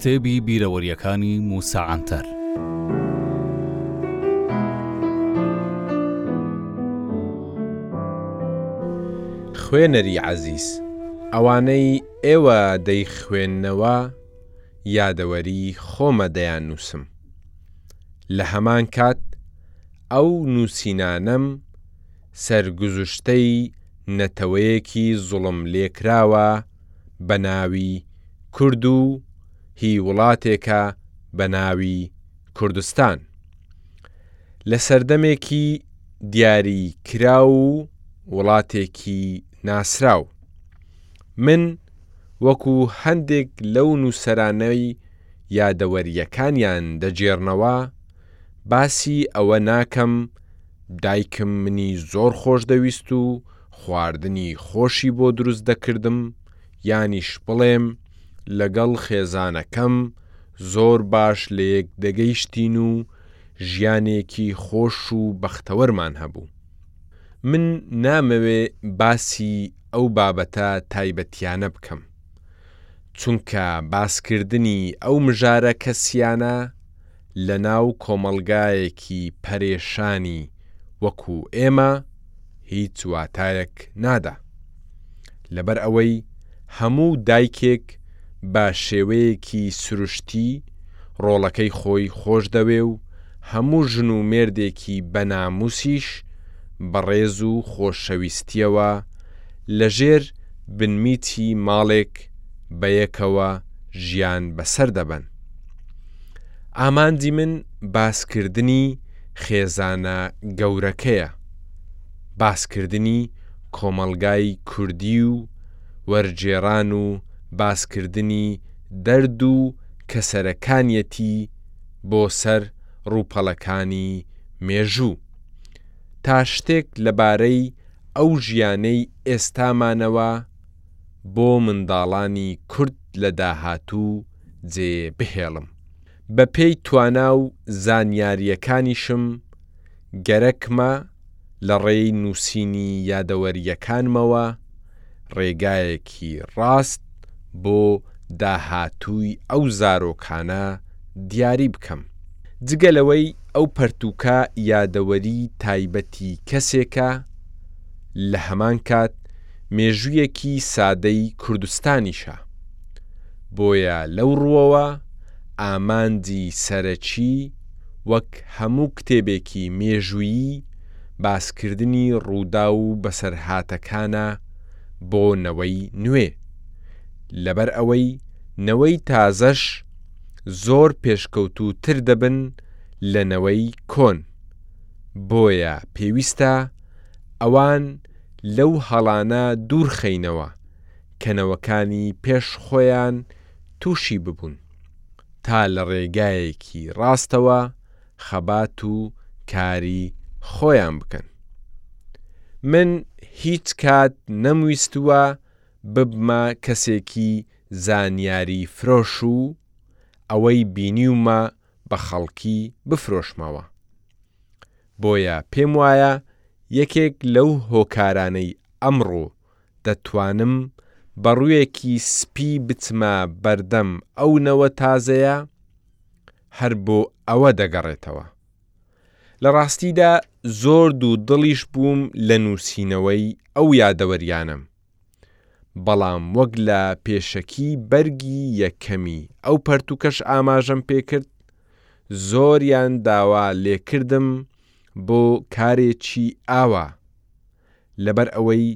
کتێبی بیرەوەریەکانی موسا عەنتەر خوێنەری عەزیز ئەوانەی ئێوە دەیخوێندنەوە یادەوەری خۆمە دەیان نووسم لە هەمان کات ئەو نووسینانەم سەرگوزشتەی نەتەوەیەکی زوڵم لێکراوە بە ناوی کورد و هی وڵاتێکە بە ناوی کوردستان لە سەردەمێکی دیاری کراو و وڵاتێکی ناسراو من وەکو هەندێک لەو نووسەرانەی یادەوەریەکانیان دەگێڕنەوە باسی ئەوە ناکەم دایکم منی زۆر خۆش دەویست و خواردنی خۆشی بۆ دروست دەکردم، یانیش بڵێم لەگەڵ خێزانەکەم زۆر باش لەیەک دەگەیشتین و ژیانێکی خۆش و بەختەوەرمان هەبوو. من نامەوێ باسی ئەو بابەتە تایبەتیانە بکەم، چونکە باسکردنی ئەو مژارە کەسیانە لەناو کۆمەڵگایەکی پەرێشانی وەکو ئێمە هیچ واتایەک نادا لەبەر ئەوەی هەموو دایکێک بە شێوەیەکی سروشتی ڕۆڵەکەی خۆی خۆشدەوێ و هەموو ژن و مێردێکی بە ناموسیش بە ڕێز و خۆشەویستیەوە لە ژێر بنمیچی ماڵێک بەیەکەوە ژیان بەسەر دەبەن. ئامانجی من باسکردنی خێزانە گەورەکەیە باسکردنی کۆمەڵگای کوردی و وەرگێڕان و باسکردنی دەرد و کەسەرەکانیەتی بۆ سەر ڕووپەڵەکانی مێژوو تا شتێک لەبارەی ئەو ژیانەی ئێستامانەوە بۆ منداڵانی کورد لە داهاتوو جێ بهێڵم. بە پێی توانا و زانیارییەکانیشم گەرەکمە لە ڕێی نووسینی یادەوەرییەکانمەوە ڕێگایەکی ڕاست بۆ داهاتووی ئەو زارۆکانە دیاری بکەم. جگە لەوەی ئەو پەرتووکە یادەوەری تایبەتی کەسێکە لە هەمان کات مێژوویەکی سادەی کوردستانیشە. بۆیە لەو ڕووەوە ئامانجی سەرەکی وەک هەموو کتێبێکی مێژوویی باسکردنی ڕووداو و بەسەرهاتەکانە بۆ نەوەی نوێ، لەبەر ئەوەی نەوەی تازەش زۆر پێشکەوتووتر دەبن لە نەوەی کۆن، بۆیە پێویستە ئەوان لەو هەڵانە دوورخەینەوە کە نەوەکانی پێش خۆیان تووشی ببوون، تا لە ڕێگایەکی ڕاستەوە خەبات و کاری خۆیان بکەن. من هیچ کات نەمویستووە ببمە کەسێکی زانیاری فرۆش و ئەوەی بینیومە بە خەڵکی بفرۆشمەوە. بۆیە پێم وایە یەکێک لەو هۆکارانەی ئەمڕۆ دەتوانم بە ڕووێکی سپی بچمە بەردەم ئەو نەوە تازەیە هەر بۆ ئەوە دەگەڕێتەوە. لە ڕاستیدا زۆر دوو دڵیش بووم لە نووسینەوەی ئەو یادەوەریانەم بەڵام وەک لە پێشەکی بەرگی یەکەمی ئەو پەرتوکەش ئاماژەم پێکرد زۆریان داوا لێکردم بۆ کارێکی ئاوا، لەبەر ئەوەی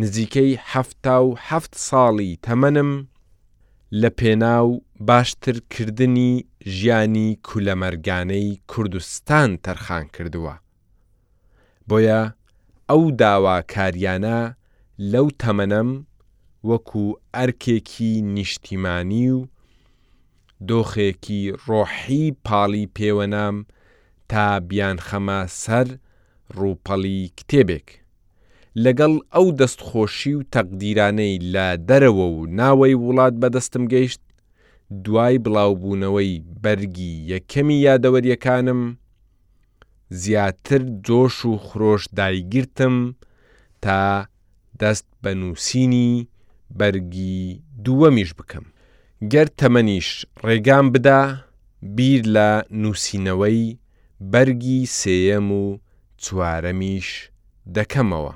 نزیکەی حەفتا و حەفت ساڵی تەمەنم لە پێناو باشتر کردنی ژیانی کولەمەرگانەی کوردستان تەرخان کردووە بۆیە ئەو داوا کاریانە لەو تەمەنەم وەکو ئەرکێکی نیشتیمانی و دۆخێکی ڕۆحی پاڵی پێوەنام تا بیانخەمە سەر ڕووپەڵی کتێبێک. لەگەڵ ئەو دەستخۆشی و تەقدیرانەی لە دەرەوە و ناوەی وڵات بەدەستم گەیشت، دوای بڵاوبوونەوەی بەرگی یەکەمی یادەوەرییەکانم، زیاتر جۆش و خرۆش دایگرتم تا، دەست بە نووسینی بەرگی دووەمیش بکەم. گەر تەمەنیش ڕێگام بدا بیر لە نووسینەوەی بەرگی سێیەم و چوارەمیش دەکەمەوە.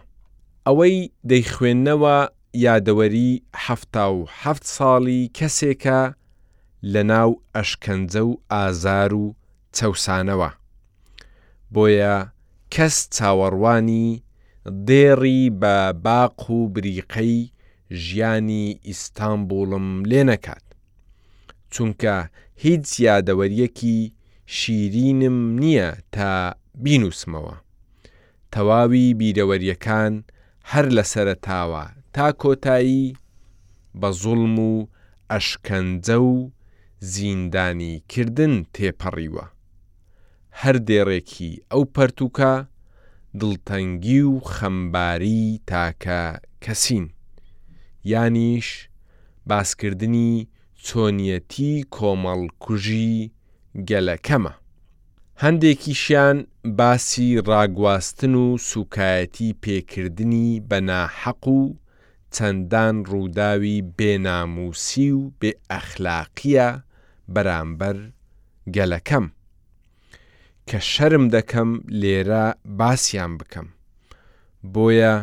ئەوەی دەیخوێننەوە یادەوەری حەفتا و حەفت ساڵی کەسێکە لەناو ئەشکەنجە و ئازار و چەوسانەوە، بۆیە کەس چاوەڕوانی دێڕی بە باق و بریقەی ژیانی ئیستانبوڵم لێ نەکات، چونکە هیچ یادەوەریەکی شیرینم نیە تا بینوسمەوە، تەواوی بیرەوەریەکان هەر لە سەرەتاوە تا کۆتایی بە زوڵم و ئەشکەنجە و زیندانی کردن تێپەڕیوە. هەر دێڕێکی ئەو پەرتوکە دڵتەنگی و خەمباری تاکە کەسین. یانیش باسکردنی چۆنیەتی کۆمەڵکوژی گەلەکەمە. هەندێکیشیان باسی ڕاگواستن و سوکایەتی پێکردنی بە ناحەق و چەندان ڕووداوی بێ نامووسی و بێ ئەخلاقیە بەرامبەر گەلەکەم کە شەرم دەکەم لێرە باسیان بکەم بۆیە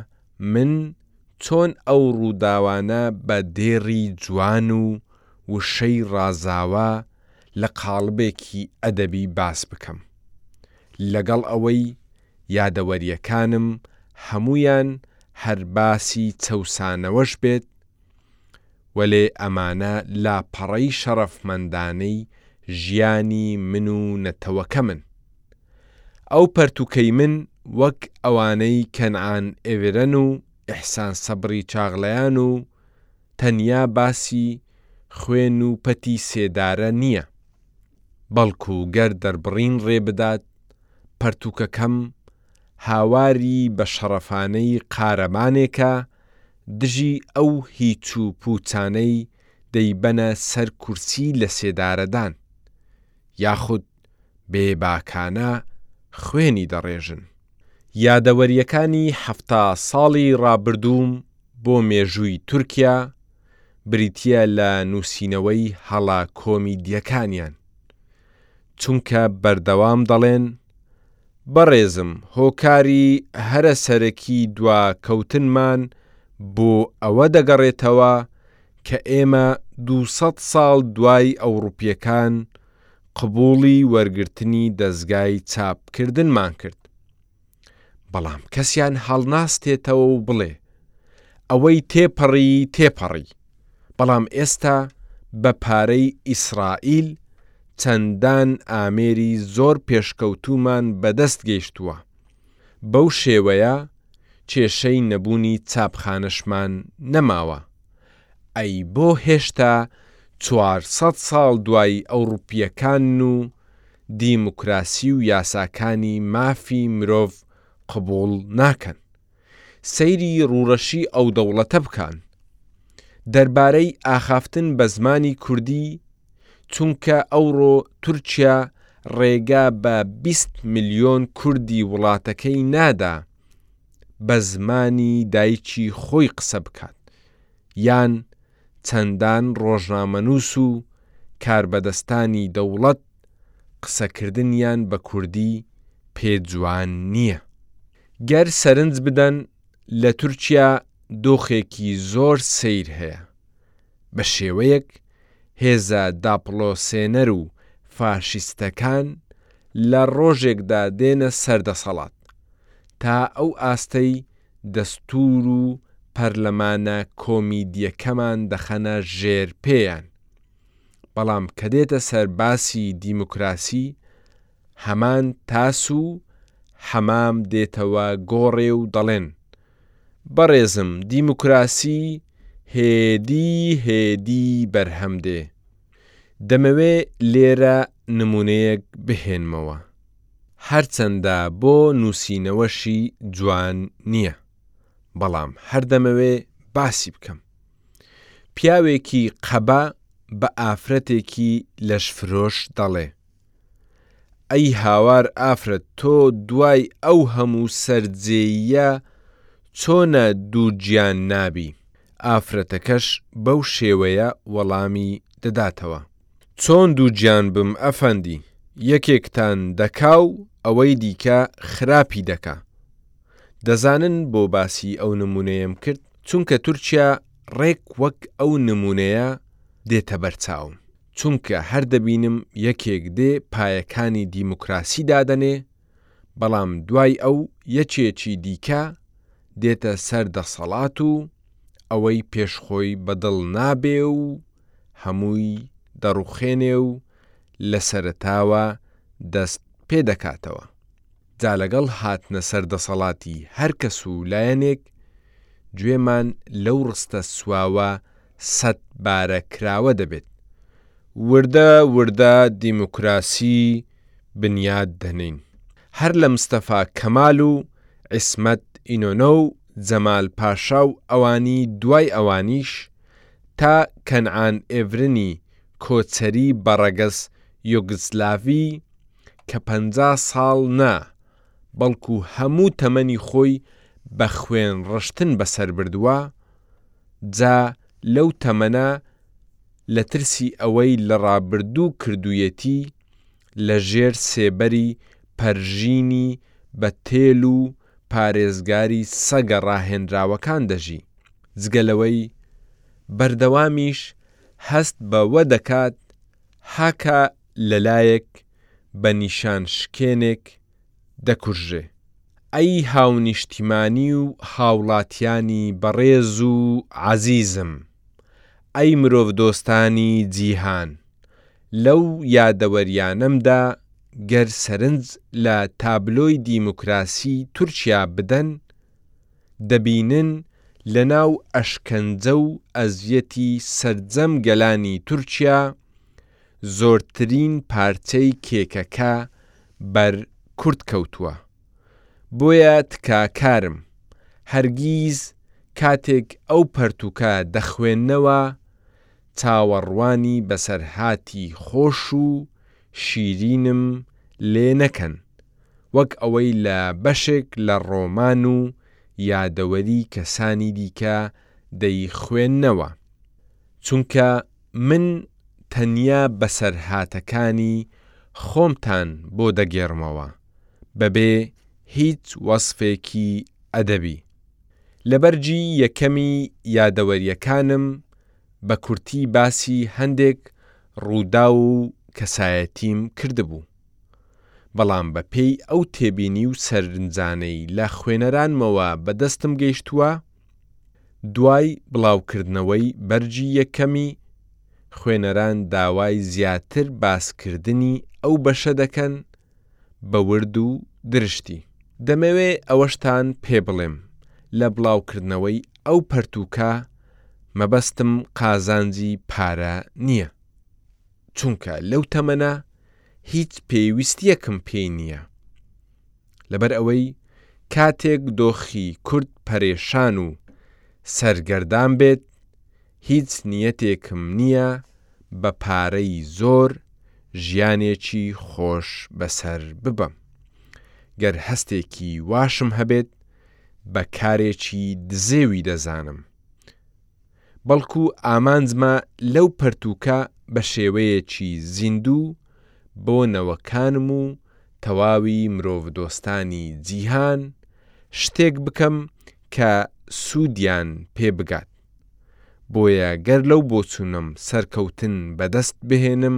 من چۆن ئەو ڕووداوانە بە دێڕی جوان و وشەی ڕازاوە لە قاڵبێکی ئەدەبی باس بکەم، لەگەڵ ئەوەی یادەوەرییەکانم هەموویان هەر باسی چەوسانەوەش بێت، وەلێ ئەمانە لاپەڕەی شەڕەفمەندانەی ژیانی من و نەتەوەکەمن. ئەو پەرتووکەی من وەک ئەوانەی کەنعان ئێڤرەن و ئیحسان سەبری چاغلەیان و، تەنیا باسی خوێن و پەتی سێدارە نییە، بەڵکو گەر دەربڕین ڕێبدات، پەرتووکەکەم هاواری بەشەڕەفانەی قارەمانێکە دژی ئەو هیچ و پووچانەی دەیبەنە سەر کورسی لەسێدارەدان، یاخود بێباکانە خوێنی دەڕێژن. یادەوەرییەکانی حەفتا ساڵی ڕابردووم بۆ مێژووی تورکیا بریتییە لە نووسینەوەی هەڵە کۆمیدییەکانیان، چونکە بەردەوام دەڵێن، بەڕێزم هۆکاری هەرە سەرەکی دواکەوتنمان بۆ ئەوە دەگەڕێتەوە کە ئێمە دوو سەد ساڵ دوای ئەوڕوپییەکان، قبوڵی وەرگرتنی دەزگای چاپ کردنمان کرد بەڵام کەسیان هەڵناستێتەوە و بڵێ ئەوەی تێپەڕی تێپەڕی بەڵام ئێستا بە پارەی ئیسڕائیل چەندان ئامێری زۆر پێشکەوتوومان بەدەست گەیشتووە بەو شێوەیە کێشەی نەبوونی چاپخانەشمان نەماوە. ئەی بۆ هێشتا چوار سەد ساڵ دوای ئەوڕوپییەکان و دیموکراسی و یاساکانی مافی مرۆڤ قبوڵ ناکەن سەیری ڕوڕەشی ئەودەوڵەتە بکان دەربارەی ئاخافتن بە زمانی کوردی چونکە ئەوڕۆ تورکیا ڕێگا بە بیست ملیۆن کوردی وڵاتەکەی نادا بە زمانی دایکی خۆی قسە بکات یان چەندان ڕۆژنامەنووس و کاربەدەستانی دەوڵەت قسەکردنیان بە کوردی پێ جوان نییە. گەر سەرنج بدەن لە تورکیا دۆخێکی زۆر سەیر هەیە، بە شێوەیەک هێزە داپڵۆسێنەر و فاشیستەکان لە ڕۆژێکدا دێنە سەر دەسەڵات تا ئەو ئاستەی دەستوور و پەرلەمانە کۆمیدیەکەمان دەخەنە ژێر پێیان بەڵام کە دێتە سەر باسی دیموکراسی هەمان تاس و حەمام دێتەوە گۆڕێ و دەڵێن، بەڕێزم دیموکراسی هێدی هێدی بەرهەم دێ. دەمەوێ لێرە نموونەیەک بهێنمەوە، هەرچەندە بۆ نووسینەوەشی جوان نییە، بەڵام هەر دەمەوێ باسی بکەم. پیاوێکی قەبە بە ئافرەتێکی لەشفرۆش دەڵێ، ئەی هاوار ئافرەت تۆ دوای ئەو هەموو سەرجێییە چۆنە دووگیان نابی؟ ئافرەتەکەش بەو شێوەیە وەڵامی دەداتەوە، چۆن دووگیان بم ئەفەندی، یەکێکتان دەکا و ئەوەی دیکە خراپی دەکا. دەزانن بۆ باسی ئەو نموونەیەم کرد؟ چونکە تورکیا ڕێک وەک ئەو نموونەیە دێتە بەرچاوم. چونکە هەر دەبینم یەکێک دێ پایەکانی دیموکراسی دادەنێ، بەڵام دوای ئەو یەکێکی دیکە دێتە سەر دەسەڵات و ئەوەی پێش خۆی بە دڵ نابێ و هەمووی دەڕوخێنێ و لە سەرەتاوە دەست پێ دەکاتەوە. جا لەگەڵ هاتنە سەر دەسەڵاتی هەر کەس و لایەنێک گوێمان لەو ڕستە سواوە سەد بارە کراوە دەبێت. وردە وردە دیموکراسی بنیاد دەنێین. هەر لە مستەفا کەمال و عیسمەت ئینۆنە و جەمال پاشا و ئەوانی دوای ئەوانیش تا کەنعان ئێڤرنی کۆچەری بە ڕەگەز یۆگسلاڤی کە پەنجا ساڵ نا بەڵکوو هەموو تەمەنی خۆی بە خوێن ڕشتن بەسەر بردووە، جا لەو تەمەنە لە ترسی ئەوەی لە ڕابردوو کردوویەتی لە ژێر سێبەری پەرژینی بە تێل و پارێزگاری سەگە ڕاهێنراوەکان دەژی، جگە لەوەی بەردەوامیش هەست بە وە دەکات هاکا لەلایەک بە نیشان شکێنێک، دەکوژرێ ئەی هاونیشتیمانی و هاوڵاتیانی بەڕێز و عەزیزم ئەی مرۆڤ دۆستانی جیهان لەو یادەوەریانەمدا گەر سەرنج لە تابلۆی دیموکراسی تورکیا بدەن دەبینن لەناو ئەشکەنجە و ئەزیەتی سەرجەم گەلانی تورکیا زۆرترین پارچەی کێکەکە بەر کورد کەوتووە بۆیە تکاکارم هەرگیز کاتێک ئەو پەرتووکە دەخوێننەوە چاوەڕوانی بەسەرهاتی خۆش و شیرینم لێ نەکەن وەک ئەوەی لە بەشێک لە ڕۆمان و یادەوەری کەسانی دیکە دەیخوێننەوە چونکە من تەنیا بەسەرهاتەکانی خۆمتان بۆ دەگێڕمەوە بەبێ هیچ وەسفێکی ئەدەبی. لە بەرگی یەکەمی یادەوەرییەکانم بە کورتی باسی هەندێک ڕووداو و کەسایەتیم کردبوو، بەڵام بەپێی ئەو تێبینی و سەرنجانەی لە خوێنەرانمەوە بەدەستم گەیشتووە، دوای بڵاوکردنەوەی بەرگی یەکەمی، خوێنەران داوای زیاتر باسکردنی ئەو بەشە دەکەن بە ورد و درشتی. دەمەوێ ئەوەشتان پێ بڵێم، لە بڵاوکردنەوەی ئەو پەرتووکە مەبەستم قازانجی پارە نییە، چونکە لەو تەمەنە هیچ پێویستییەکم پێی نییە، لەبەر ئەوەی کاتێک دۆخی کورد پەرێشان و سەرگەردان بێت هیچ نیەتێکم نییە بە پارەی زۆر ژیانێکی خۆش بەسەر ببەم گەر هەستێکی واشم هەبێت بە کارێکی دزێوی دەزانم بەڵکو ئامانجمە لەو پەرتووکە بە شێوەیەکی زیندوو بۆ نەوەکانم و تەواوی مرۆڤدۆستانی جیهان شتێک بکەم کە سوودیان پێ بگات، بۆیە گەر لەو بۆچوونەم سەرکەوتن بەدەست بهێنم،